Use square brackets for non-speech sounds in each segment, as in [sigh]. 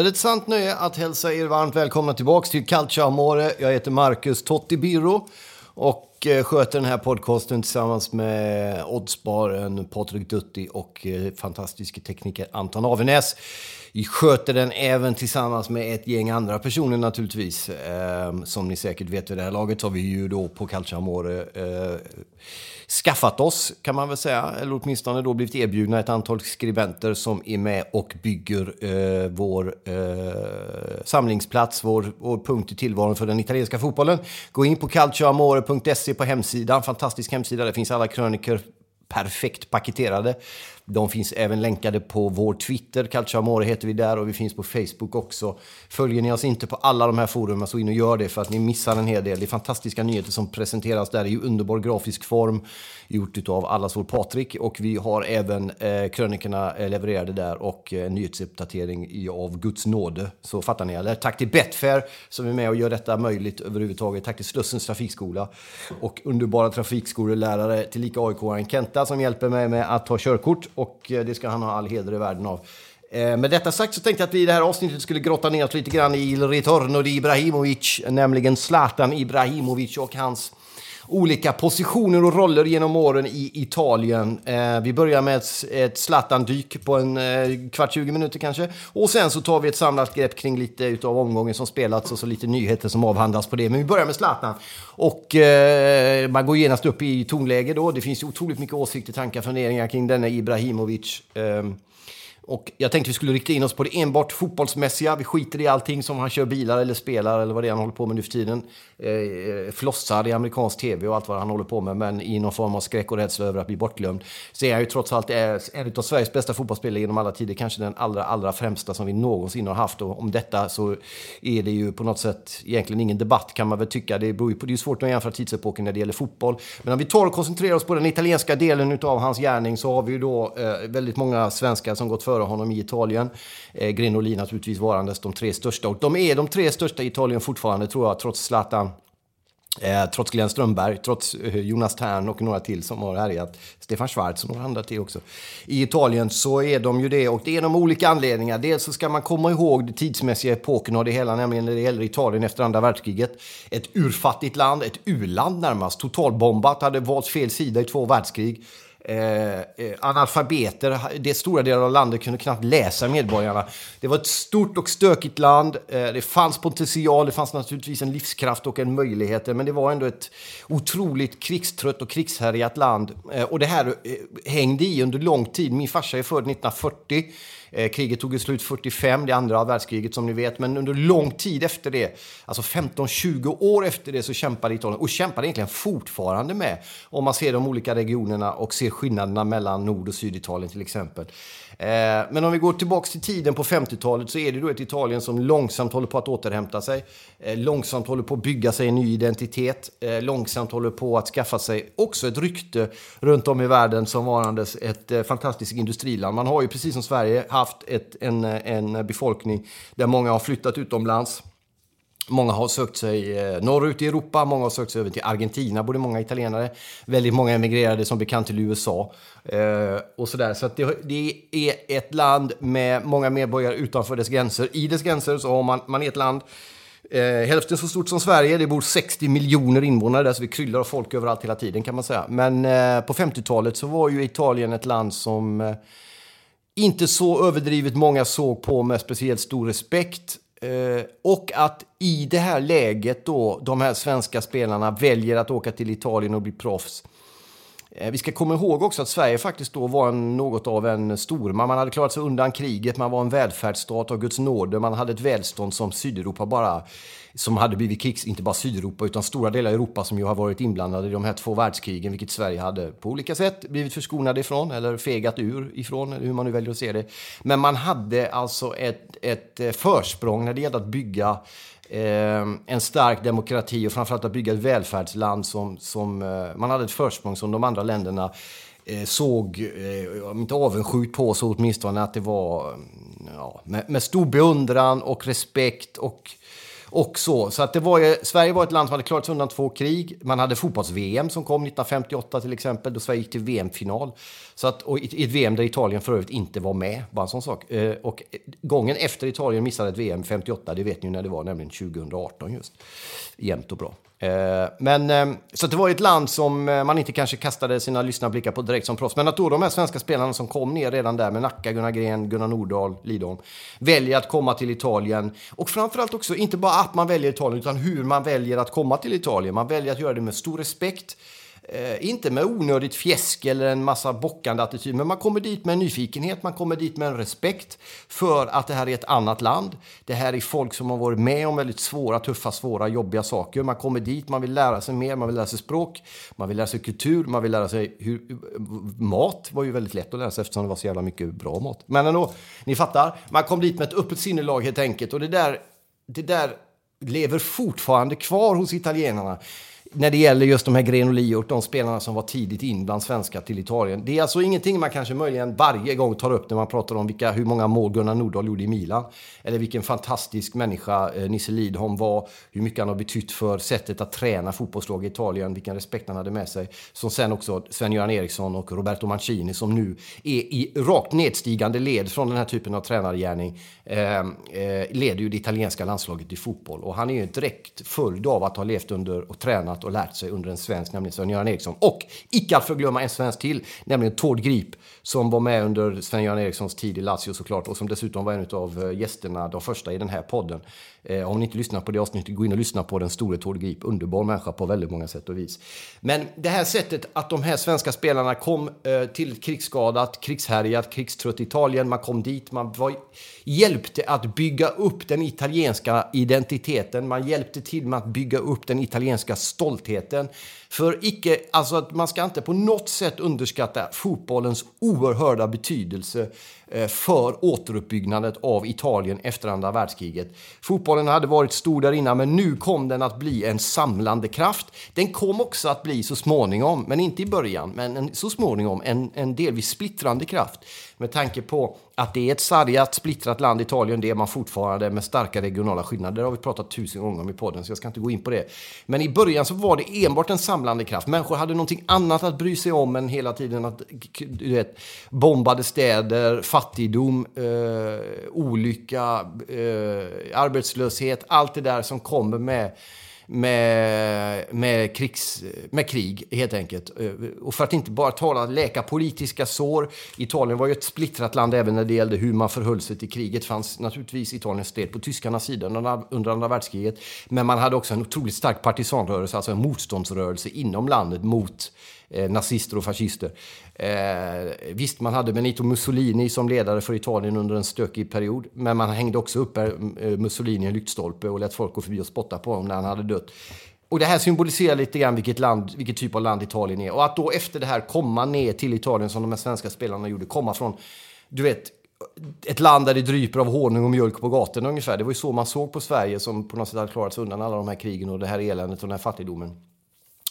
Är det ett sant nöje att hälsa er varmt välkomna tillbaka till Calcio Amore. Jag heter Marcus Totti Biro och eh, sköter den här podcasten tillsammans med oddsbaren Patrik Dutti och eh, fantastiske tekniker Anton Avenäs. Vi sköter den även tillsammans med ett gäng andra personer naturligtvis. Ehm, som ni säkert vet vid det här laget så har vi ju då på Calcio Amore eh, skaffat oss, kan man väl säga, eller åtminstone då blivit erbjudna ett antal skribenter som är med och bygger eh, vår eh, samlingsplats, vår, vår punkt i tillvaron för den italienska fotbollen. Gå in på calcioamore.se på hemsidan, fantastisk hemsida, där finns alla kröniker perfekt paketerade. De finns även länkade på vår Twitter, Calciamore heter vi där och vi finns på Facebook också. Följer ni oss inte på alla de här forumen så in och gör det för att ni missar en hel del. Det är fantastiska nyheter som presenteras där i underbar grafisk form gjort av allas vår Patrik och vi har även eh, krönikorna eh, levererade där och eh, nyhetsuppdatering av Guds nåde. Så fattar ni eller? Tack till Betfair som är med och gör detta möjligt överhuvudtaget. Tack till Slussens trafikskola och underbara trafikskolelärare tillika AIK-aren Kenta som hjälper mig med att ta körkort och eh, det ska han ha all heder i världen av. Eh, med detta sagt så tänkte jag att vi i det här avsnittet skulle grotta ner oss lite grann i Il Ritorno di Ibrahimovic, nämligen Zlatan Ibrahimovic och hans olika positioner och roller genom åren i Italien. Eh, vi börjar med ett, ett Zlatan-dyk på en eh, kvart, 20 minuter kanske. Och sen så tar vi ett samlat grepp kring lite utav omgången som spelats och så lite nyheter som avhandlas på det. Men vi börjar med Zlatan. Och eh, man går genast upp i tonläge då. Det finns ju otroligt mycket åsikter, tankar, funderingar kring denna Ibrahimovic. Eh, och jag tänkte vi skulle rikta in oss på det enbart fotbollsmässiga. Vi skiter i allting som han kör bilar eller spelar eller vad det är han håller på med nu för tiden. Eh, eh flossar i amerikansk tv och allt vad han håller på med. Men i någon form av skräck och rädsla över att bli bortglömd. Så är han ju trots allt eh, en av Sveriges bästa fotbollsspelare genom alla tider. Kanske den allra, allra främsta som vi någonsin har haft. Och om detta så är det ju på något sätt egentligen ingen debatt kan man väl tycka. Det, beror ju på, det är svårt att jämföra tidsepoken när det gäller fotboll. Men om vi tar och koncentrerar oss på den italienska delen av hans gärning så har vi ju då eh, väldigt många svenskar som gått före honom i Italien. Eh, Grinoli naturligtvis varandes de tre största. Och de är de tre största i Italien fortfarande tror jag, trots Zlatan. Eh, trots Glenn Strömberg, trots eh, Jonas Tern och några till som har härjat. Stefan Schwarz och några andra till också. I Italien så är de ju det och det är de olika anledningar. Dels så ska man komma ihåg den tidsmässiga epoken av det hela, nämligen när det gäller Italien efter andra världskriget. Ett urfattigt land, ett u-land närmast, totalbombat, hade valt fel sida i två världskrig. Eh, eh, analfabeter, det stora delar av landet kunde knappt läsa medborgarna. Det var ett stort och stökigt land. Eh, det fanns potential, det fanns naturligtvis en livskraft och en möjlighet. Men det var ändå ett otroligt krigstrött och krigshärjat land. Eh, och det här eh, hängde i under lång tid. Min farsa är född 1940. Eh, kriget tog slut 45, det andra världskriget som ni vet. Men under lång tid efter det, alltså 15-20 år efter det, så kämpade Italien. Och kämpar egentligen fortfarande med. Om man ser de olika regionerna och ser skillnaderna mellan Nord och Syditalien till exempel. Eh, men om vi går tillbaka till tiden på 50-talet så är det då ett Italien som långsamt håller på att återhämta sig. Eh, långsamt håller på att bygga sig en ny identitet. Eh, långsamt håller på att skaffa sig också ett rykte runt om i världen som varandes ett eh, fantastiskt industriland. Man har ju precis som Sverige haft ett, en, eh, en befolkning där många har flyttat utomlands Många har sökt sig eh, norrut i Europa, många har sökt sig över till Argentina, både många italienare. Väldigt många emigrerade som bekant till USA. Eh, och sådär. Så det, det, är ett land med många medborgare utanför dess gränser. I dess gränser så har man, man är ett land eh, hälften så stort som Sverige. Det bor 60 miljoner invånare där, så vi kryllar av folk överallt hela tiden kan man säga. Men eh, på 50-talet så var ju Italien ett land som eh, inte så överdrivet många såg på med speciellt stor respekt. Eh, och att i det här läget då de här svenska spelarna väljer att åka till Italien och bli proffs. Eh, vi ska komma ihåg också att Sverige faktiskt då var en, något av en stormakt. Man hade klarat sig undan kriget, man var en välfärdsstat av Guds nåde, man hade ett välstånd som Sydeuropa bara som hade blivit krigs, inte bara Sydeuropa utan stora delar av Europa som ju har varit inblandade i de här två världskrigen, vilket Sverige hade på olika sätt blivit förskonade ifrån eller fegat ur ifrån, hur man nu väljer att se det. Men man hade alltså ett, ett eh, försprång när det gällde att bygga Eh, en stark demokrati och framförallt att bygga ett välfärdsland som, som eh, man hade ett försprång som de andra länderna eh, såg, eh, om inte avundsjukt på så åtminstone att det var mm, ja, med, med stor beundran och respekt och och så. Så att det var ju, Sverige var ett land som hade klarat sig undan två krig. Man hade fotbolls-VM som kom 1958 till exempel, då Sverige gick till VM-final. Så att, och i ett VM där Italien för övrigt inte var med, bara en sån sak. Eh, och gången efter Italien missade ett VM 58, det vet ni när det var, nämligen 2018 just. Jämnt och bra. Eh, men, eh, så det var ett land som eh, man inte kanske kastade sina lyssnarblickar på direkt som proffs. Men att då de här svenska spelarna som kom ner redan där med Nacka, Gunnar Gren, Gunnar Nordahl, Lidholm väljer att komma till Italien. Och framförallt också, inte bara att man väljer Italien, utan hur man väljer att komma till Italien. Man väljer att göra det med stor respekt. Eh, inte med onödigt fjäsk eller en massa bockande attityd, men man kommer dit med en nyfikenhet, man kommer dit med en respekt för att det här är ett annat land. Det här är folk som har varit med om väldigt svåra, tuffa, svåra, jobbiga saker. Man kommer dit, man vill lära sig mer, man vill lära sig språk, man vill lära sig kultur, man vill lära sig hur... Mat var ju väldigt lätt att lära sig eftersom det var så jävla mycket bra mat. Men ändå, ni fattar. Man kom dit med ett öppet sinnelag helt enkelt och det där, det där lever fortfarande kvar hos italienarna när det gäller just de här Gren och de spelarna som var tidigt in bland svenskar till Italien. Det är alltså ingenting man kanske möjligen varje gång tar upp när man pratar om vilka, hur många mål Gunnar Nordahl gjorde i Milan. Eller vilken fantastisk människa eh, Nisse Lidholm var, hur mycket han har betytt för sättet att träna fotbollslag i Italien, vilken respekt han hade med sig. Som sen också Sven-Göran Eriksson och Roberto Mancini som nu är i rakt nedstigande led från den här typen av tränargärning, eh, eh, leder ju det italienska landslaget i fotboll. Och han är ju direkt följd av att ha levt under och tränat tränat och lärt sig under en svensk, nämligen Sven-Göran Eriksson. Och icke att förglömma en svensk till, nämligen Tord Grip, som var med under Sven-Göran Erikssons tid i Lazio såklart och som dessutom var en av eh, gästerna, de första i den här podden. Eh, om ni inte lyssnar på det avsnittet, gå in och lyssna på den store Tord Grip. Underbar människa på väldigt många sätt och vis. Men det här sättet att de här svenska spelarna kom eh, till krigsskadat, krigshärjat, krigstrött Italien. Man kom dit, man var, hjälpte att bygga upp den italienska identiteten. Man hjälpte till med att bygga upp den italienska stoltheten. För icke, alltså att man ska inte på något sätt underskatta fotbollens oerhörda betydelse eh, för återuppbyggnaden av Italien efter andra världskriget. Fotbollen hade varit stor där innan, men nu kom den att bli en samlande kraft. Den kom också att bli så småningom, men inte i början, men en, så småningom en, en delvis splittrande kraft. Med tanke på att det är ett sargat, splittrat land, Italien, det är man fortfarande med starka regionala skillnader. Det har vi pratat tusen gånger om i podden, så jag ska inte gå in på det. Men i början så var det enbart en samlande kraft. Människor hade någonting annat att bry sig om än hela tiden att du vet, bombade städer, fattigdom, eh, olycka, eh, arbetslöshet, allt det där som kommer med med, med, krigs, med krig, helt enkelt. Eh, och för att inte bara tala läka politiska sår. Italien var ju ett splittrat land även när det gällde hur man förhöll sig till kriget. Det fanns naturligtvis Italiens stöd på tyskarnas sida under andra världskriget. Men man hade också en otroligt stark partisanrörelse, alltså en motståndsrörelse inom landet mot eh, nazister och fascister. Eh, visst, man hade Benito Mussolini som ledare för Italien under en stökig period. Men man hängde också upp eh, Mussolini i en lyktstolpe och lät folk gå förbi och spotta på honom när han hade dött. Och det här symboliserar lite grann vilket, land, vilket typ av land Italien är. Och att då efter det här komma ner till Italien som de här svenska spelarna gjorde, komma från, du vet, ett land där det dryper av honung och mjölk på gatorna ungefär. Det var ju så man såg på Sverige som på något sätt hade klarat sig undan alla de här krigen och det här eländet och den här fattigdomen.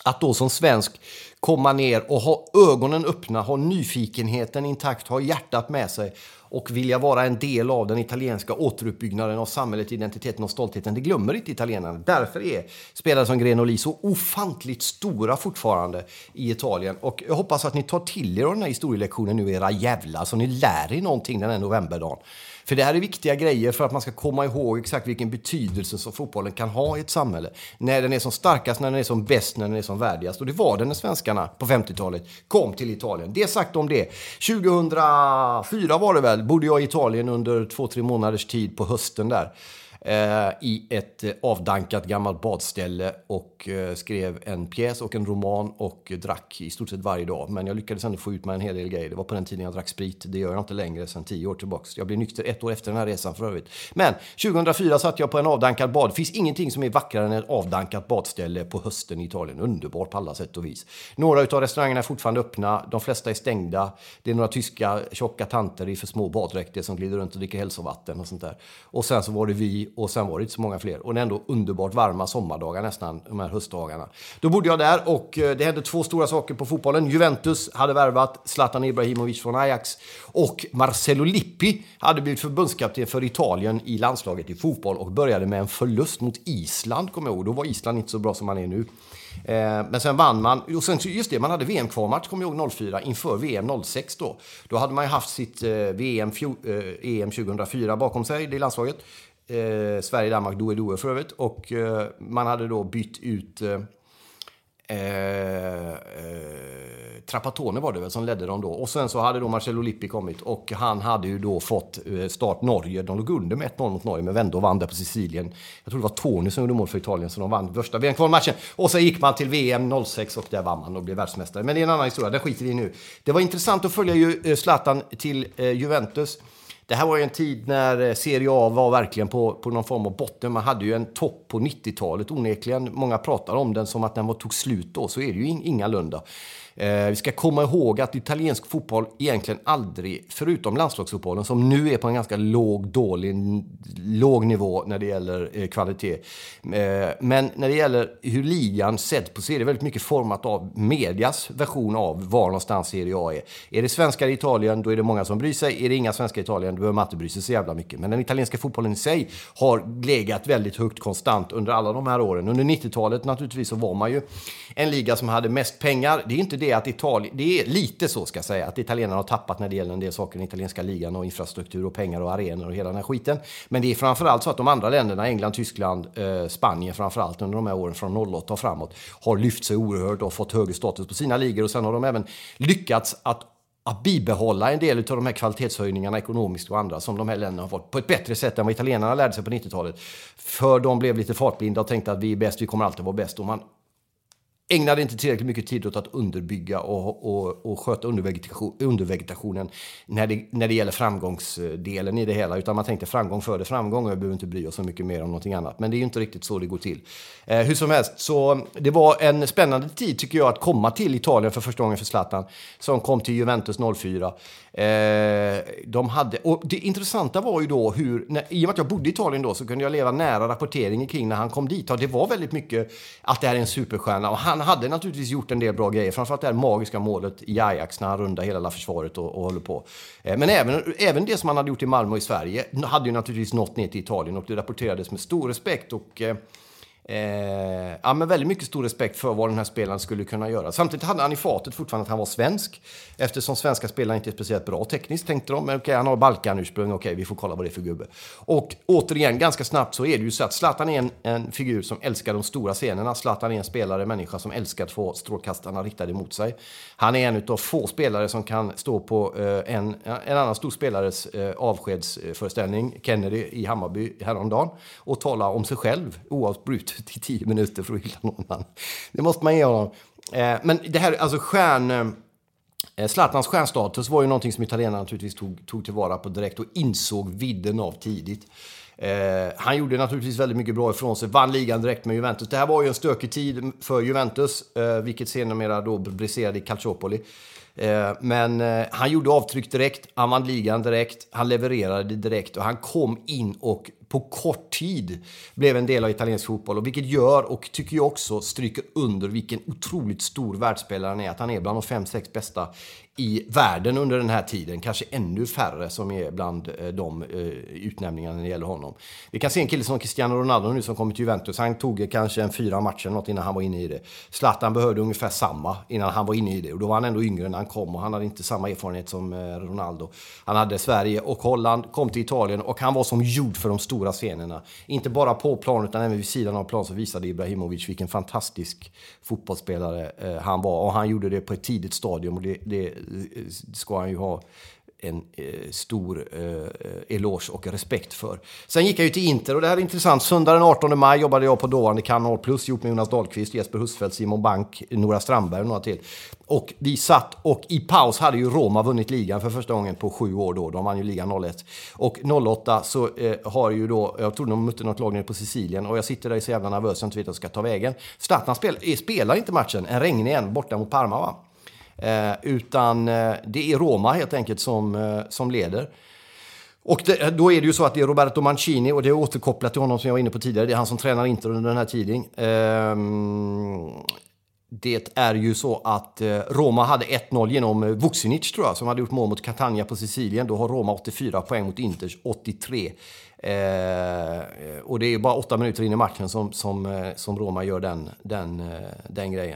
Att då som svensk komma ner och ha ögonen öppna, ha nyfikenheten intakt, ha hjärtat med sig och vilja vara en del av den italienska återuppbyggnaden av samhället, identiteten och stoltheten. Det glömmer inte italienarna. Därför är spelare som Grenoli så ofantligt stora fortfarande i Italien. Och jag hoppas att ni tar till er av den här historielektionen nu, era jävlar, så ni lär er någonting den här novemberdagen. För det här är viktiga grejer för att man ska komma ihåg exakt vilken betydelse som fotbollen kan ha i ett samhälle. När den är som starkast, när den är som bäst, när den är som värdigast. Och det var den när svenskarna på 50-talet kom till Italien. Det sagt om det. 2004 var det väl, bodde jag i Italien under två, tre månaders tid på hösten där. Eh, i ett eh, avdankat gammalt badställe och eh, skrev en pjäs och en roman och drack i stort sett varje dag. Men jag lyckades ändå få ut mig en hel del grejer. Det var på den tiden jag drack sprit. Det gör jag inte längre sedan tio år tillbaks. Jag blev nykter ett år efter den här resan för övrigt. Men 2004 satt jag på en avdankad bad. Det finns ingenting som är vackrare än ett avdankat badställe på hösten i Italien. Underbart på alla sätt och vis. Några av restaurangerna är fortfarande öppna. De flesta är stängda. Det är några tyska tjocka tanter i för små baddräkter som glider runt och dricker hälsovatten och sånt där. Och sen så var det vi och sen var det inte så många fler. Och det är ändå underbart varma sommardagar nästan, de här höstdagarna. Då bodde jag där och eh, det hände två stora saker på fotbollen. Juventus hade värvat Zlatan Ibrahimovic från Ajax och Marcelo Lippi hade blivit förbundskapten för Italien i landslaget i fotboll och började med en förlust mot Island, kommer jag ihåg. Då var Island inte så bra som man är nu. Eh, men sen vann man, och sen just det, man hade VM-kvalmatch, kommer jag ihåg, 04 inför VM 06 då. Då hade man ju haft sitt eh, VM, EM 2004 bakom sig, det landslaget eh, Sverige-Danmark Doe Doe för övrigt. Och eh, man hade då bytt ut eh, eh, Trapattone var det väl som ledde dem då. Och sen så hade då Marcello Lippi kommit och han hade ju då fått eh, start Norge. De låg under med 1-0 mot Norge men vände och vann där på Sicilien. Jag tror det var Tony som gjorde mål för Italien så de vann första VM-kvalmatchen. Och så gick man till VM 06 och där vann man och blev världsmästare. Men det är en annan historia, det skiter vi i nu. Det var intressant att följa ju eh, Zlatan till eh, Juventus. Det här var ju en tid när eh, Serie A var verkligen på, på någon form av botten. Man hade ju en topp på 90-talet onekligen. Många pratar om den som att den var, tog slut då, så är det ju ingalunda. Eh, vi ska komma ihåg att italiensk fotboll egentligen aldrig, förutom landslagsfotbollen som nu är på en ganska låg, dålig, låg nivå när det gäller eh, kvalitet. Eh, men när det gäller hur ligan sett på så är det väldigt mycket format av medias version av var någonstans Serie A är. Är det svenskar i Italien, då är det många som bryr sig. Är det inga svenskar i Italien, då behöver man inte bry sig så jävla mycket. Men den italienska fotbollen i sig har legat väldigt högt konstant under alla de här åren. Under 90-talet naturligtvis så var man ju en liga som hade mest pengar. Det är inte det att Italien, det är lite så ska jag säga, att italienarna har tappat när det gäller en del saker i den italienska ligan och infrastruktur och pengar och arenor och hela den här skiten. Men det är framförallt så att de andra länderna, England, Tyskland, eh, Spanien framförallt under de här åren från 08 och framåt, har lyft sig oerhört och fått högre status på sina ligor och sen har de även lyckats att att bibehålla en del av de här kvalitetshöjningarna ekonomiskt och andra som de här länderna har fått på ett bättre sätt än vad italienarna lärde sig på 90-talet. För de blev lite fartblinda och tänkte att vi är bäst, vi kommer alltid vara bäst. Och man ägnade inte tillräckligt mycket tid åt att underbygga och, och, och sköta undervegetation, undervegetationen när det, när det gäller framgångsdelen i det hela. Utan man tänkte framgång före framgång och jag behöver inte bry oss så mycket mer om någonting annat. Men det är ju inte riktigt så det går till. Eh, hur som helst, så det var en spännande tid tycker jag att komma till Italien för första gången för Zlatan. Som kom till Juventus 04. Eh, de hade, och det intressanta var ju då hur, när, i och med att jag bodde i Italien då så kunde jag leva nära rapporteringen kring när han kom dit. Och det var väldigt mycket att det här är en superstjärna. Och han hade naturligtvis gjort en del bra grejer. Framförallt det här magiska målet i Ajax när han rundar hela försvaret och, och håller på. Eh, men även, även det som han hade gjort i Malmö och i Sverige hade ju naturligtvis nått ner till Italien och det rapporterades med stor respekt. Och, eh, Eh, ja, men väldigt mycket stor respekt för vad den här spelaren skulle kunna göra. Samtidigt hade han i fatet fortfarande att han var svensk. Eftersom svenska spelare inte är speciellt bra tekniskt tänkte de. Men okej, okay, han har Balkan-ursprung, Okej, okay, vi får kolla vad det är för gubbe. Och återigen, ganska snabbt så är det ju så att Zlatan är en, en figur som älskar de stora scenerna. Zlatan är en spelare, människa som älskar att få strålkastarna riktade mot sig. Han är en av få spelare som kan stå på eh, en, en annan stor spelares eh, avskedsföreställning, Kennedy i Hammarby häromdagen, och tala om sig själv oavbrutet i tio minuter för att hylla någon annan. Det måste man ge honom. Eh, men det här, alltså stjärn... Eh, Zlatans stjärnstatus var ju någonting som italienarna naturligtvis tog, tog tillvara på direkt och insåg vidden av tidigt. Eh, han gjorde naturligtvis väldigt mycket bra ifrån sig, vann ligan direkt med Juventus. Det här var ju en stökig tid för Juventus, eh, vilket sedermera då briserade i Calciopoli. Eh, men eh, han gjorde avtryck direkt, han vann ligan direkt, han levererade direkt och han kom in och på kort tid blev en del av italiensk fotboll. Och vilket gör, och tycker jag också, stryker under vilken otroligt stor världsspelare han är. Att han är bland de fem, sex bästa i världen under den här tiden. Kanske ännu färre som är bland eh, de eh, utnämningarna när det gäller honom. Vi kan se en kille som Cristiano Ronaldo nu som kommer till Juventus. Han tog kanske en fyra matcher något innan han var inne i det. Zlatan behövde ungefär samma innan han var inne i det. Och då var han ändå yngre när han kom och han hade inte samma erfarenhet som eh, Ronaldo. Han hade Sverige och Holland, kom till Italien och han var som gjord för de stora scenerna. Inte bara på plan utan även vid sidan av plan så visade Ibrahimovic vilken fantastisk fotbollsspelare eh, han var. Och han gjorde det på ett tidigt stadium och det, det eh, ska han ju ha en eh, stor eh, eloge och respekt för. Sen gick jag ju till Inter och det här är intressant. Söndag den 18 maj jobbade jag på dåvarande Kanal Plus ihop med Jonas Dahlqvist, Jesper Husfeldt, Simon Bank, Nora Strandberg och några till. Och vi satt och i paus hade ju Roma vunnit ligan för första gången på sju år då. De vann ju ligan 01. Och 08 så eh, har ju då, jag tror de mötte något lag nere på Sicilien och jag sitter där så jävla nervös jag inte vet vad jag ska ta vägen. Zlatan spel, eh, spelar inte matchen, en regnig en borta mot Parma va? Eh, utan eh, det är Roma helt enkelt som, eh, som leder. Och det, då är det ju så att det är Roberto Mancini och det är återkopplat till honom som jag var inne på tidigare. Det är han som tränar Inter under den här tiden. Ehm, det är ju så att Roma hade 1-0 genom Vucinic tror jag, som hade gjort mål mot Catania på Sicilien. Då har Roma 84 poäng mot Inters 83. och det är bara åtta minuter in i matchen som, som, som Roma gör den, den, den grejen.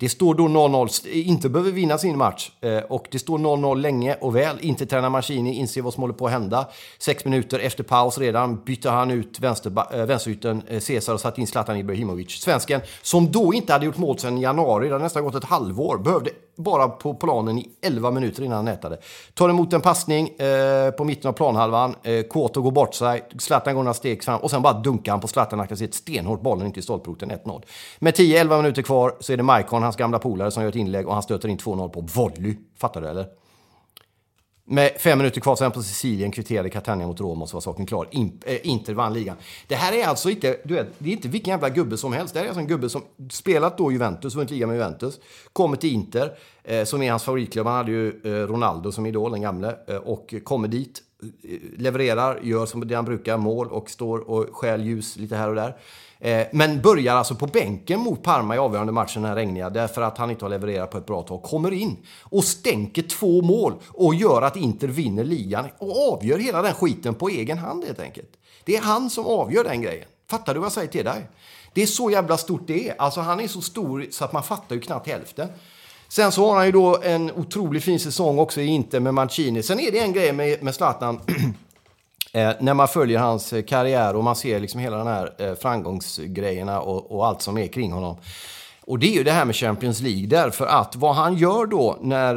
Det står då 0-0, inte behöver vinna sin match. Eh, och det står 0-0 länge och väl. Inte tränar Mancini, inser vad som håller på att hända. Sex minuter efter paus redan bytte han ut vänster, eh, vänsterytten eh, Cesar och satte in Zlatan Ibrahimovic. Svensken, som då inte hade gjort mål sedan januari, det hade nästan gått ett halvår, behövde bara på planen i 11 minuter innan han nätade. Tar emot en passning eh, på mitten av planhalvan. Eh, Kåto går bort sig. Zlatan går några steg fram och sen bara dunkar han på Zlatan. Han kan se ett stenhårt bollen inte i stolproten 1-0. Med 10-11 minuter kvar så är det Maikon, hans gamla polare, som gör ett inlägg och han stöter in 2-0 på volley. Fattar du eller? Med fem minuter kvar sen på Sicilien kvitterade Catania mot Roma och så var saken klar. In, äh, Inter vann ligan. Det här är alltså inte, du vet, det är inte vilken jävla gubbe som helst. Det här är alltså en gubbe som spelat då Juventus, vunnit ligan med Juventus, kommer till Inter, eh, som är hans favoritklubb. Han hade ju eh, Ronaldo som idol, den gamle, eh, och kommer dit, eh, levererar, gör som det han brukar, mål och står och stjäl ljus lite här och där. Eh, men börjar alltså på bänken mot Parma i avgörande matchen, den här regniga, därför att han inte har levererat på ett bra tag. Kommer in och stänker två mål och gör att Inter vinner ligan och avgör hela den skiten på egen hand helt enkelt. Det är han som avgör den grejen. Fattar du vad jag säger till dig? Det är så jävla stort det är. Alltså han är så stor så att man fattar ju knappt hälften. Sen så har han ju då en otroligt fin säsong också i Inter med Mancini. Sen är det en grej med, med Zlatan [clears throat] Eh, när man följer hans eh, karriär och man ser liksom hela den här eh, framgångsgrejerna och, och allt som är kring honom. Och det är ju det här med Champions League, därför att vad han gör då när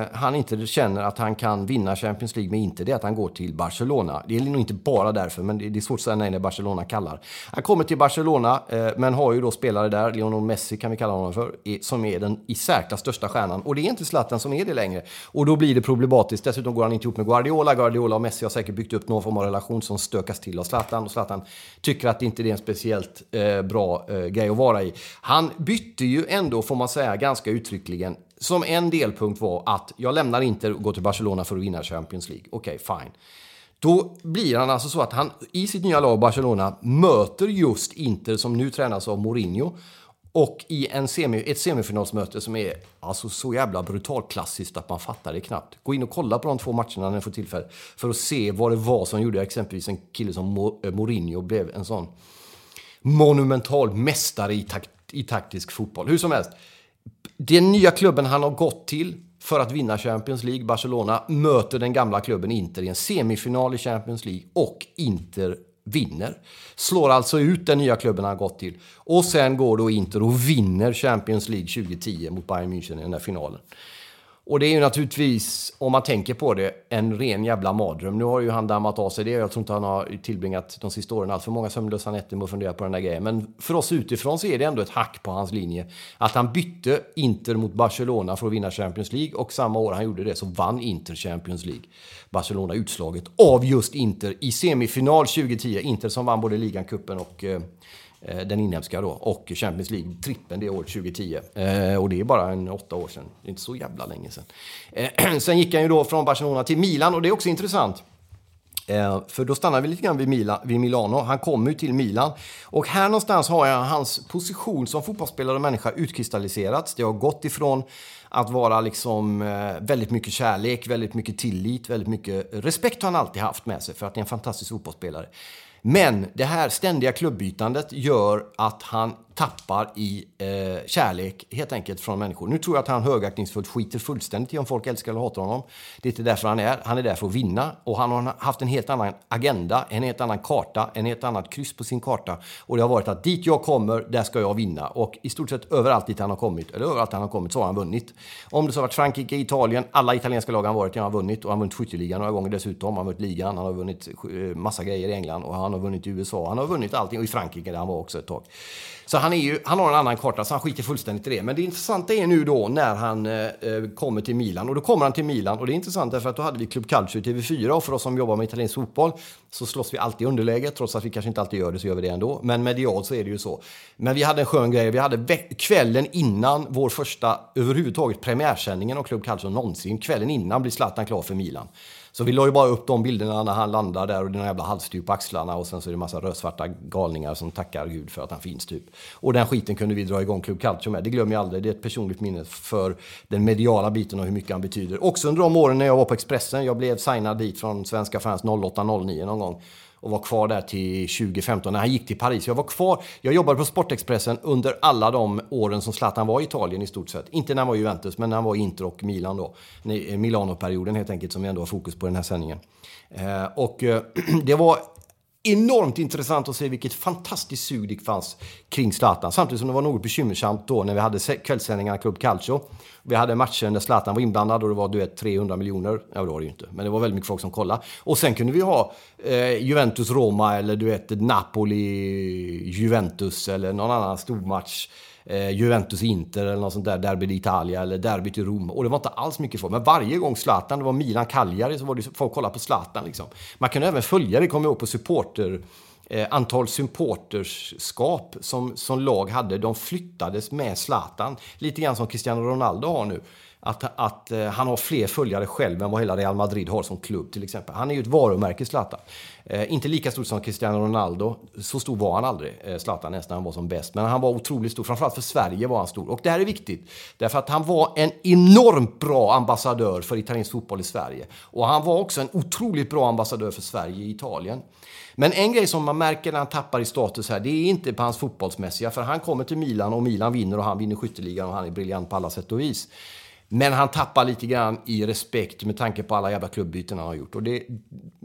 eh, han inte känner att han kan vinna Champions League med Inter, det är att han går till Barcelona. Det är nog inte bara därför, men det är svårt att säga nej när Barcelona kallar. Han kommer till Barcelona, eh, men har ju då spelare där, Lionel Messi kan vi kalla honom för, som är den i särklass största stjärnan. Och det är inte Zlatan som är det längre. Och då blir det problematiskt. Dessutom går han inte ihop med Guardiola. Guardiola och Messi har säkert byggt upp någon form av relation som stökas till av Zlatan. Och Zlatan tycker att det inte är en speciellt eh, bra eh, grej att vara i. Han bytte ju ändå, får man säga, ganska uttryckligen som en delpunkt var att jag lämnar inte och går till Barcelona för att vinna Champions League. Okej, okay, fine. Då blir han alltså så att han i sitt nya lag Barcelona möter just Inter som nu tränas av Mourinho. Och i en semi, ett semifinalsmöte som är alltså så jävla brutalt klassiskt att man fattar det knappt. Gå in och kolla på de två matcherna när ni får tillfälle. För att se vad det var som gjorde exempelvis en kille som Mourinho blev en sån monumental mästare i taktik i taktisk fotboll. Hur som helst, den nya klubben han har gått till för att vinna Champions League, Barcelona, möter den gamla klubben Inter i en semifinal i Champions League och Inter vinner. Slår alltså ut den nya klubben han gått till. Och sen går då Inter och vinner Champions League 2010 mot Bayern München i den där finalen. Och det är ju naturligtvis, om man tänker på det, en ren jävla mardröm. Nu har ju han dammat av sig det. Jag tror inte han har tillbringat de sista åren alltför många sömnlösa nätter med att fundera på den där grejen. Men för oss utifrån så är det ändå ett hack på hans linje. Att han bytte Inter mot Barcelona för att vinna Champions League och samma år han gjorde det så vann Inter Champions League. Barcelona utslaget av just Inter i semifinal 2010. Inter som vann både ligan, cupen och Eh, Eh, den inhemska då, och Champions League, trippen det året 2010. Eh, och det är bara en åtta år sedan, det är inte så jävla länge sedan. Eh, [clears throat] sen gick han ju då från Barcelona till Milan och det är också intressant. Eh, för då stannar vi lite grann vid, Mila, vid Milano. Han kommer ju till Milan. Och här någonstans har jag hans position som fotbollsspelare och människa utkristalliserats. Det har gått ifrån att vara liksom eh, väldigt mycket kärlek, väldigt mycket tillit, väldigt mycket respekt har han alltid haft med sig för att han är en fantastisk fotbollsspelare. Men det här ständiga klubbytandet gör att han tappar i eh, kärlek helt enkelt från människor. Nu tror jag att han högaktningsfullt skiter fullständigt i om folk älskar eller hatar honom. Det är inte därför han är. Han är där för att vinna och han har haft en helt annan agenda, en helt annan karta, en helt annat kryss på sin karta. Och det har varit att dit jag kommer, där ska jag vinna. Och i stort sett överallt dit han har kommit, eller överallt han har kommit, så har han vunnit. Om det så har varit Frankrike, Italien, alla italienska lag han varit i har han vunnit. Och han har vunnit skytteligan några gånger dessutom. Han har vunnit ligan, han har vunnit eh, massa grejer i England och han har vunnit i USA. Han har vunnit allting och i Frankrike där han var också ett tag. Så han, är ju, han har en annan karta, så han skiter fullständigt i det. Men det intressanta är nu då när han eh, kommer till Milan. Och då kommer han till Milan. Och det är intressant därför att då hade vi Club Calcio i TV4. Och för oss som jobbar med italiensk fotboll så slåss vi alltid i underläge. Trots att vi kanske inte alltid gör det så gör vi det ändå. Men medialt så är det ju så. Men vi hade en skön grej. Vi hade kvällen innan vår första överhuvudtaget premiärsändningen av Club Calcio någonsin. Kvällen innan blir Zlatan klar för Milan. Så vi la ju bara upp de bilderna när han landar där och den jävla halsduk på axlarna och sen så är det massa rödsvarta galningar som tackar Gud för att han finns typ. Och den skiten kunde vi dra igång Club Calcio med. Det glömmer jag aldrig. Det är ett personligt minne för den mediala biten och hur mycket han betyder. Också under de åren när jag var på Expressen. Jag blev signad dit från Svenska fans 08-09 någon gång och var kvar där till 2015 när han gick till Paris. Jag var kvar, jag jobbade på Sportexpressen under alla de åren som Zlatan var i Italien i stort sett. Inte när han var i Juventus, men när han var i Inter och Milan då. Milano-perioden helt enkelt, som vi ändå har fokus på den här sändningen. Eh, och eh, [clears throat] det var enormt intressant att se vilket fantastiskt sug det fanns kring Zlatan. Samtidigt som det var något bekymmersamt då när vi hade kvällssändningarna Club Calcio. Vi hade matcher där Zlatan var inblandad och det var du vet, 300 miljoner. Ja, det var det ju inte. Men det var väldigt mycket folk som kollade. Och sen kunde vi ha eh, Juventus-Roma eller du vet Napoli-Juventus eller någon annan stormatch eh, Juventus-Inter eller något sånt där, Derby d'Italia eller Derby i Rom. Och det var inte alls mycket folk. Men varje gång Zlatan, det var Milan-Cagliari, så var det folk kollade på Zlatan liksom. Man kunde även följa det, kommer jag ihåg, på supporter eh, antal supporterskap som, som lag hade, de flyttades med Zlatan. Lite grann som Cristiano Ronaldo har nu. Att, att eh, han har fler följare själv än vad hela Real Madrid har som klubb till exempel. Han är ju ett varumärke, Zlatan. Eh, inte lika stor som Cristiano Ronaldo. Så stor var han aldrig, eh, Zlatan, nästan han var som bäst. Men han var otroligt stor. Framförallt för Sverige var han stor. Och det här är viktigt. Därför att han var en enormt bra ambassadör för italiensk fotboll i Sverige. Och han var också en otroligt bra ambassadör för Sverige i Italien. Men en grej som man märker när han tappar i status här, det är inte på hans fotbollsmässiga. För han kommer till Milan och Milan vinner och han vinner skytteligan och han är briljant på alla sätt och vis. Men han tappar lite grann i respekt med tanke på alla jävla klubbyten han har gjort. Och det,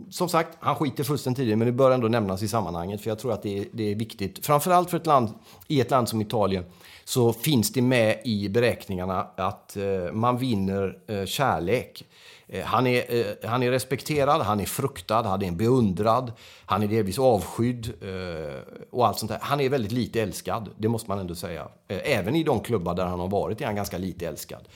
som sagt, han skiter fullständigt i det, men det bör ändå nämnas i sammanhanget. För jag tror att det är, det är viktigt. Framförallt för ett land, i ett land som Italien så finns det med i beräkningarna att eh, man vinner eh, kärlek. Eh, han är, eh, han är respekterad, han är fruktad, han är beundrad, han är delvis avskydd eh, och allt sånt där. Han är väldigt lite älskad, det måste man ändå säga. Eh, även i de klubbar där han har varit är han ganska lite älskad.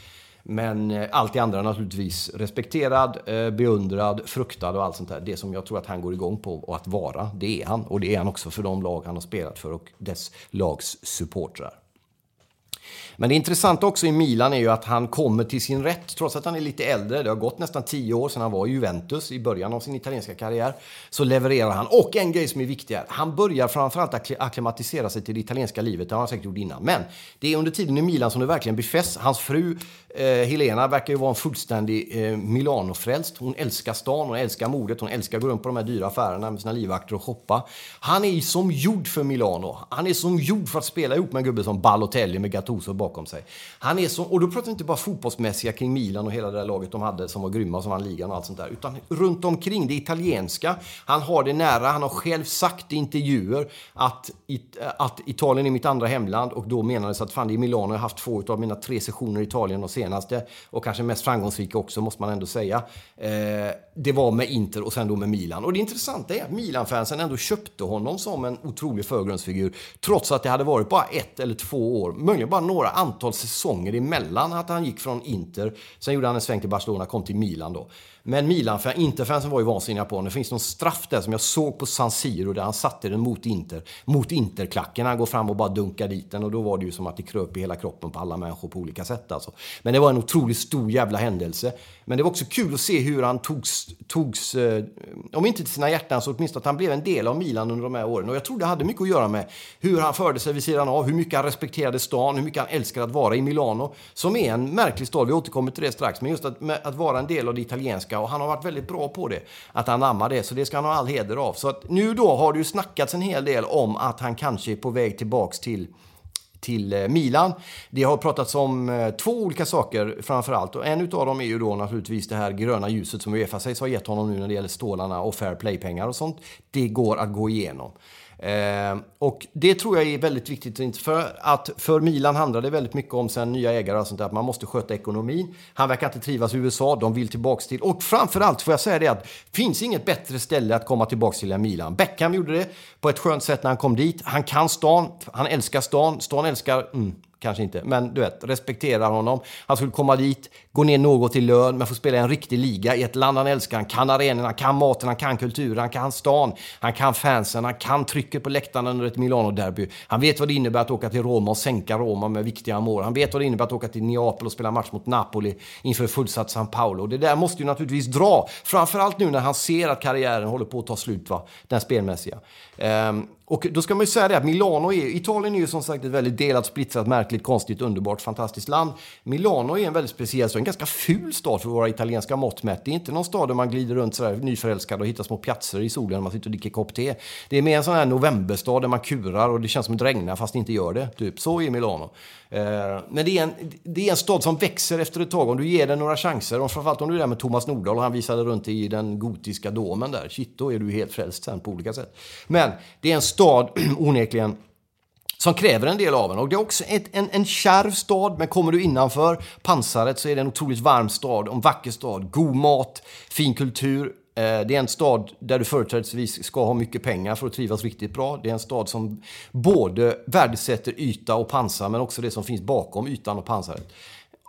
Men eh, allt det andra naturligtvis respekterad, eh, beundrad, fruktad och allt sånt där. Det som jag tror att han går igång på och att vara, det är han. Och det är han också för de lag han har spelat för och dess lags supportrar. Men det intressanta också i Milan är ju att han kommer till sin rätt, trots att han är lite äldre. Det har gått nästan tio år sedan han var i Juventus i början av sin italienska karriär. Så levererar han. Och en grej som är viktig är, han börjar framförallt akklimatisera sig till det italienska livet. Det har han säkert gjort innan. Men det är under tiden i Milan som det verkligen befästs. Hans fru eh, Helena verkar ju vara en fullständig eh, Milano-frälst. Hon älskar stan, hon älskar modet, hon älskar att gå runt på de här dyra affärerna med sina livvakter och shoppa. Han är som gjord för Milano. Han är som gjord för att spela ihop med en gubbe som Balotelli med Gattuso bakom sig. Han är så, och då pratar vi inte bara fotbollsmässiga kring Milan och hela det där laget de hade som var grymma som vann ligan och allt sånt där. Utan runt omkring det italienska. Han har det nära. Han har själv sagt i intervjuer att, att Italien är mitt andra hemland och då menades att fan det är Milano. Jag har haft två av mina tre sessioner i Italien de senaste och kanske mest framgångsrika också måste man ändå säga. Eh, det var med Inter och sen då med Milan. Och det intressanta är att Milan-fansen ändå köpte honom som en otrolig förgrundsfigur trots att det hade varit bara ett eller två år, möjligen bara några antal säsonger emellan att han gick från Inter. Sen gjorde han en sväng till Barcelona, kom till Milan då. Men Milan, Interfansen var ju vansinniga på honom. Det finns någon straff där som jag såg på San Siro där han satte den mot Inter. Mot Interklacken. Han går fram och bara dunkar dit den och då var det ju som att det kröp i hela kroppen på alla människor på olika sätt alltså. Men det var en otroligt stor jävla händelse. Men det var också kul att se hur han togs, togs eh, om inte till sina hjärtan så åtminstone att han blev en del av Milan under de här åren. Och jag tror det hade mycket att göra med hur han förde sig vid sidan av, hur mycket han respekterade stan, hur mycket han älskade att vara i Milano. Som är en märklig stad, vi återkommer till det strax. Men just att, med, att vara en del av det italienska och han har varit väldigt bra på det. Att anamma det, så det ska han ha all heder av. Så att nu då har det ju snackats en hel del om att han kanske är på väg tillbaks till till eh, Milan. Det har pratats om eh, två olika saker framför allt. Och en utav dem är ju då naturligtvis det här gröna ljuset som Uefa sägs ha gett honom nu när det gäller stålarna och fair play-pengar och sånt. Det går att gå igenom. Eh, och det tror jag är väldigt viktigt. För att för Milan handlar det väldigt mycket om sen nya ägare och sånt där, att man måste sköta ekonomin. Han verkar inte trivas i USA, de vill tillbaks till... Och framförallt får jag säga det att finns inget bättre ställe att komma tillbaks till än Milan. Beckham gjorde det på ett skönt sätt när han kom dit. Han kan stan, han älskar stan, stan älskar... Mm, kanske inte, men du vet, respekterar honom. Han skulle komma dit, gå ner något i lön, men få spela i en riktig liga i ett land han älskar. Han kan arenorna, han kan maten, han kan kulturen, han kan stan, han kan fansen, han kan trycket på läktarna under ett Milano-derby. Han vet vad det innebär att åka till Roma och sänka Roma med viktiga mål. Han vet vad det innebär att åka till Neapel och spela match mot Napoli inför fullsatt San Paolo. Det där måste ju naturligtvis dra, framförallt nu när han ser att karriären håller på att ta slut, va? den spelmässiga. Um, och då ska man ju säga det att Milano är, Italien är ju som sagt ett väldigt delat, splittrat, märkligt, konstigt, underbart, fantastiskt land. Milano är en väldigt speciell stad, en ganska ful stad för våra italienska mått mätt. Det är inte någon stad där man glider runt sådär nyförälskad och hittar små piazzer i solen när man sitter och dricker kopp te. Det är mer en sån här novemberstad där man kurar och det känns som att det regnar fast det inte gör det. Typ. Så är Milano. Eh, men det är, en, det är en stad som växer efter ett tag om du ger den några chanser. Och framförallt om du är där med Thomas Nordahl och han visade runt i den gotiska domen där. Shit, då är du helt frälst sen på olika sätt. Men det är en stad Stad, [clears throat] onekligen som kräver en del av en. Och det är också ett, en, en kärv stad, men kommer du innanför pansaret så är det en otroligt varm stad, en vacker stad, god mat, fin kultur, eh, det är en stad där du företrädesvis ska ha mycket pengar för att trivas riktigt bra. Det är en stad som både värdesätter yta och pansar, men också det som finns bakom ytan och pansaret.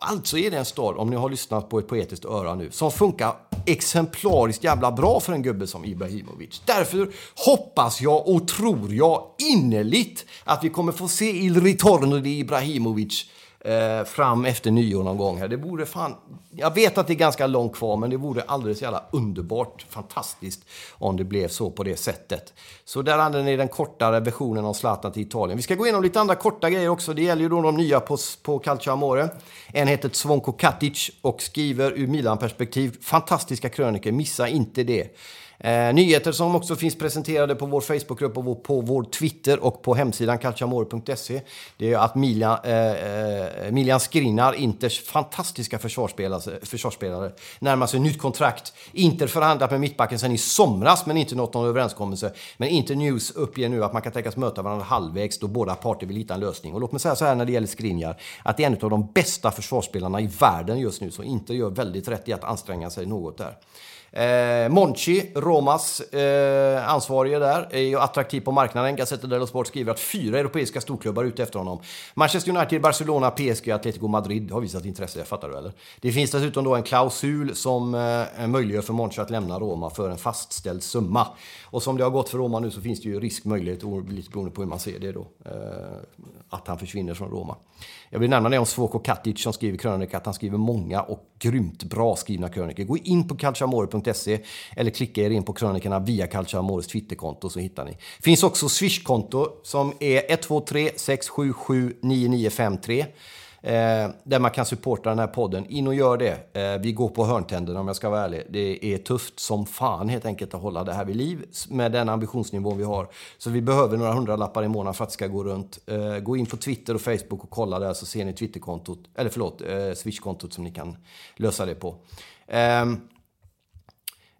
Alltså är det en stad, om ni har lyssnat på ett poetiskt öra nu, som funkar exemplariskt jävla bra för en gubbe som Ibrahimovic. Därför hoppas jag och tror jag innerligt att vi kommer få se Il Ritorno di Ibrahimovic eh, fram efter nyår någon gång här. Det vore fan... Jag vet att det är ganska långt kvar, men det vore alldeles jävla underbart, fantastiskt om det blev så på det sättet. Så där hade ni den kortare versionen av Zlatan till Italien. Vi ska gå igenom lite andra korta grejer också. Det gäller ju då de nya på, på Calcio Amore. En heter Zvonko Katic och skriver ur Milan-perspektiv fantastiska krönikor. Missa inte det. Eh, nyheter som också finns presenterade på vår Facebookgrupp och på vår Twitter och på hemsidan calciamore.se. Det är att Milan, eh, eh Milan Inters fantastiska försvarsspelare, försvarsspelare, närmar sig nytt kontrakt. Inter förhandlat med mittbacken sedan i somras men inte nått någon överenskommelse. Men Inter News uppger nu att man kan tänkas möta varandra halvvägs då båda parter vill hitta en lösning. Och låt mig säga så här när det gäller Skriniar, att det är en av de bästa försvarsspelarna i världen just nu, så Inter gör väldigt rätt i att anstränga sig något där. Eh, Monchi, Romas eh, ansvarige där, är ju attraktiv på marknaden. Gazzetta dello Sport skriver att fyra europeiska storklubbar är ute efter honom. Manchester United, Barcelona, PSG och Atletico Madrid har visat intresse, fattar du eller? Det finns dessutom då en klausul som eh, möjliggör för Monchi att lämna Roma för en fastställd summa. Och som det har gått för Roma nu så finns det ju risk, möjlighet, lite beroende på hur man ser det då, eh, att han försvinner från Roma. Jag vill nämna det om Svoko Katic som skriver krönika, att han skriver många och grymt bra skrivna krönikor. Gå in på calciamore.se eller klicka er in på krönikorna via Calciamores Twitterkonto så hittar ni. Finns också Swish-konto som är 123 677 9953. Eh, där man kan supporta den här podden. In och gör det. Eh, vi går på hörntänderna om jag ska vara ärlig. Det är tufft som fan helt enkelt att hålla det här vid liv med den ambitionsnivå vi har. Så vi behöver några hundralappar i månaden för att det ska gå runt. Eh, gå in på Twitter och Facebook och kolla där så ser ni Twitterkontot, eller förlåt, eh, Swishkontot som ni kan lösa det på. Ehm,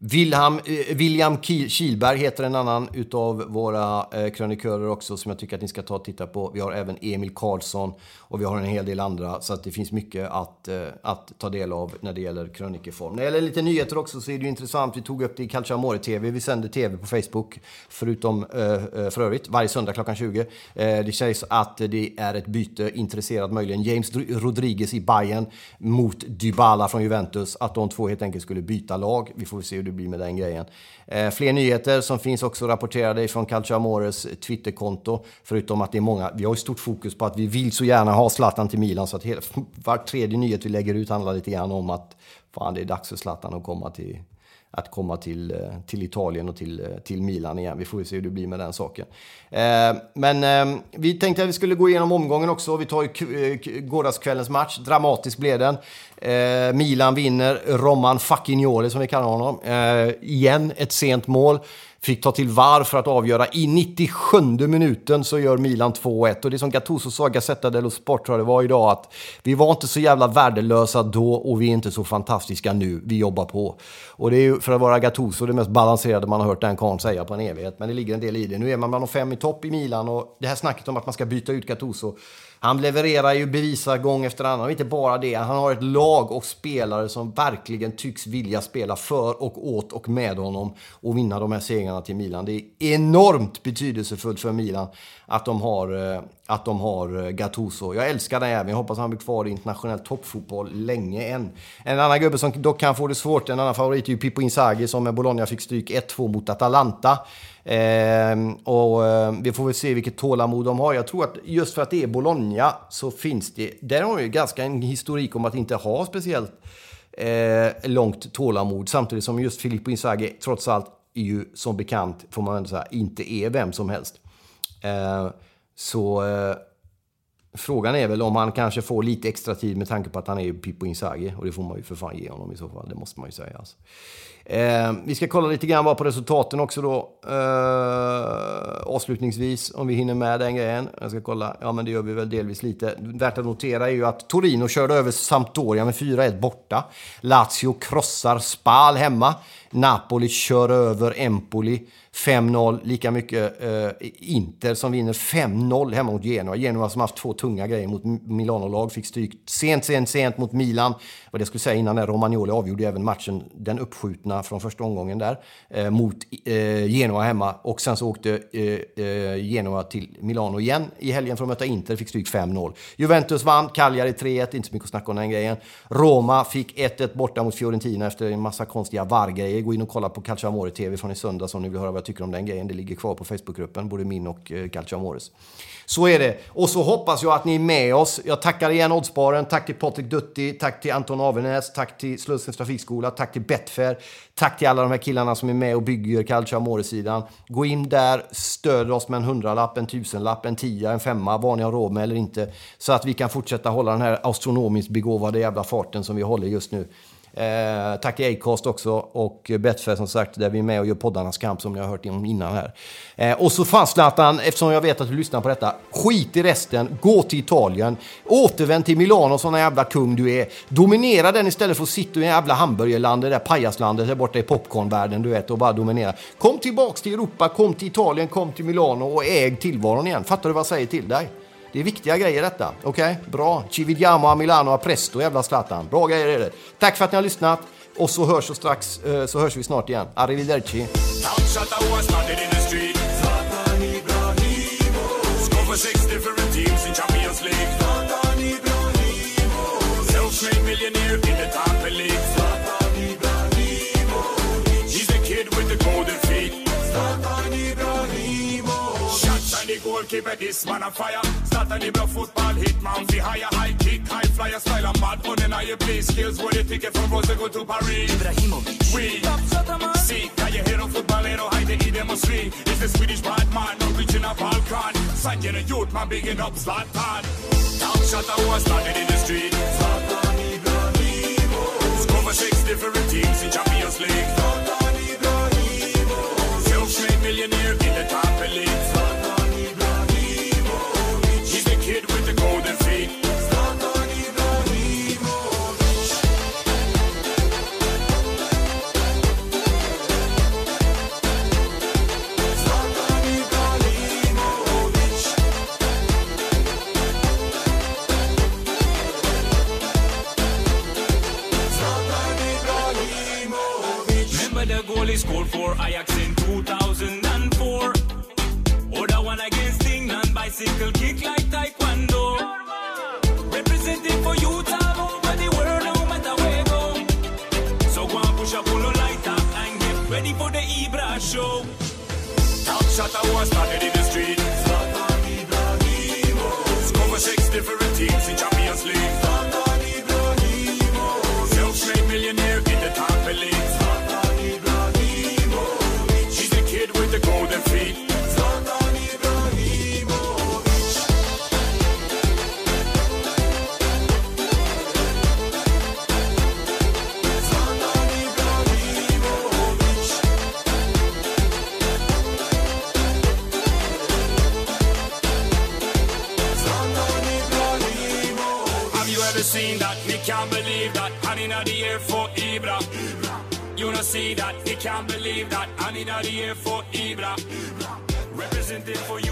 Wilhelm, eh, William Kilberg heter en annan utav våra eh, krönikörer också som jag tycker att ni ska ta och titta på. Vi har även Emil Karlsson och vi har en hel del andra så att det finns mycket att, eh, att ta del av när det gäller krönikeform. När det gäller lite nyheter också så är det ju intressant. Vi tog upp det i Calciamore TV. Vi sänder TV på Facebook förutom eh, eh, för övrigt varje söndag klockan 20. Eh, det sägs att det är ett byte intresserat möjligen James Rodriguez i Bayern mot Dybala från Juventus. Att de två helt enkelt skulle byta lag. Vi får se hur det blir med den grejen. Eh, fler nyheter som finns också rapporterade från Calcio Amores Twitterkonto. Förutom att det är många, vi har ju stort fokus på att vi vill så gärna ha Zlatan till Milan så att hela, [laughs] var tredje nyhet vi lägger ut handlar lite grann om att fan, det är dags för Zlatan att komma till, att komma till, eh, till Italien och till, eh, till Milan igen. Vi får ju se hur det blir med den saken. Eh, men eh, vi tänkte att vi skulle gå igenom omgången också. Vi tar ju eh, gårdagskvällens match. Dramatisk blev den. Eh, Milan vinner. Roman Facchignoli som vi kallar honom. igen ett sent mål. Fick ta till VAR för att avgöra. I 97 minuten så gör Milan 2-1. Och det som Gattuso sa, Gazzetta dello Sport tror jag det var idag, att vi var inte så jävla värdelösa då och vi är inte så fantastiska nu. Vi jobbar på. Och det är ju för att vara Gattuso det mest balanserade man har hört den karln säga på en evighet. Men det ligger en del i det. Nu är man bland de fem i topp i Milan och det här snacket om att man ska byta ut Gattuso han levererar ju bevisar gång efter annan. Och inte bara det, han har ett lag och spelare som verkligen tycks vilja spela för och åt och med honom och vinna de här segrarna till Milan. Det är enormt betydelsefullt för Milan att de har, eh, att de har eh, Gattuso. Jag älskar den jäveln. Jag hoppas han blir kvar i internationell toppfotboll länge än. En annan gubbe som dock kan få det svårt, en annan favorit är ju Pippo Inzaghi som med Bologna fick stryk 1-2 mot Atalanta. Eh, och eh, vi får väl se vilket tålamod de har. Jag tror att just för att det är Bologna så finns det, där har ju ganska en historik om att inte ha speciellt eh, långt tålamod. Samtidigt som just Filippo Inzaghi trots allt är ju som bekant, får man ändå säga, inte är vem som helst. Eh, så eh, frågan är väl om han kanske får lite extra tid med tanke på att han är Pippo Inzaghi. Och det får man ju för fan ge honom i så fall, det måste man ju säga. Alltså. Eh, vi ska kolla lite grann bara på resultaten också då. Eh, avslutningsvis, om vi hinner med den grejen. Jag ska kolla. Ja, men det gör vi väl delvis lite. Värt att notera är ju att Torino körde över Sampdoria med 4-1 borta. Lazio krossar Spal hemma. Napoli kör över Empoli 5-0, lika mycket eh, Inter som vinner 5-0 hemma mot Genoa. Genoa som haft två tunga grejer mot Milano-lag, fick stryk sent, sent, sent mot Milan. Vad det skulle säga innan när Romagnoli avgjorde även matchen, den uppskjutna från första omgången där, eh, mot eh, Genoa hemma. Och sen så åkte eh, eh, Genoa till Milano igen i helgen för att möta Inter, fick stryk 5-0. Juventus vann, Cagliari 3-1, inte så mycket att snacka om den grejen. Roma fick 1-1 borta mot Fiorentina efter en massa konstiga VAR-grejer. Gå in och kolla på Calcio Amore TV från i söndags om ni vill höra vad jag tycker om den grejen. Det ligger kvar på Facebookgruppen, både min och eh, Calcio Amores. Så är det. Och så hoppas jag att ni är med oss. Jag tackar igen Oddsbaren. Tack till Patrik Dutti, tack till Anton Avenäs, tack till Slussens Trafikskola, tack till Betfair. Tack till alla de här killarna som är med och bygger Calcio Amore-sidan. Gå in där, stöd oss med en hundralapp, en tusenlapp, en tia, en femma, vad ni har råd med eller inte. Så att vi kan fortsätta hålla den här astronomiskt begåvade jävla farten som vi håller just nu. Eh, tack Acast också och Betfair som sagt, där vi är med och gör poddarnas kamp som ni har hört om innan här. Eh, och så fan Zlatan, eftersom jag vet att du lyssnar på detta, skit i resten, gå till Italien, återvänd till Milano sån jävla kung du är. Dominera den istället för att sitta i en jävla hamburgerlandet, det där pajaslandet där borta i popcornvärlden du vet och bara dominera. Kom tillbaks till Europa, kom till Italien, kom till Milano och äg tillvaron igen. Fattar du vad jag säger till dig? Det är viktiga grejer detta. Okej, okay? bra. Ci a Milano a presto, jävla Zlatan. Bra grejer är det. Tack för att ni har lyssnat. Och så hörs, och strax, eh, så hörs vi snart igen. Arrivederci. millionaire keep it this man on fire. Start a nibble football hit man fi higher high kick high flyer style and mad on and I play skills where they ticket from Rose go to Paris. Ibrahimovic. We top shot man. See callejero futbolero high they eat them a street. It's the Swedish bad man not reaching a Balkan. Sign you a youth man big enough, up Zlatan. Top shot I was started in the street. Can't believe that. And in the air for Ibra. Representing for youth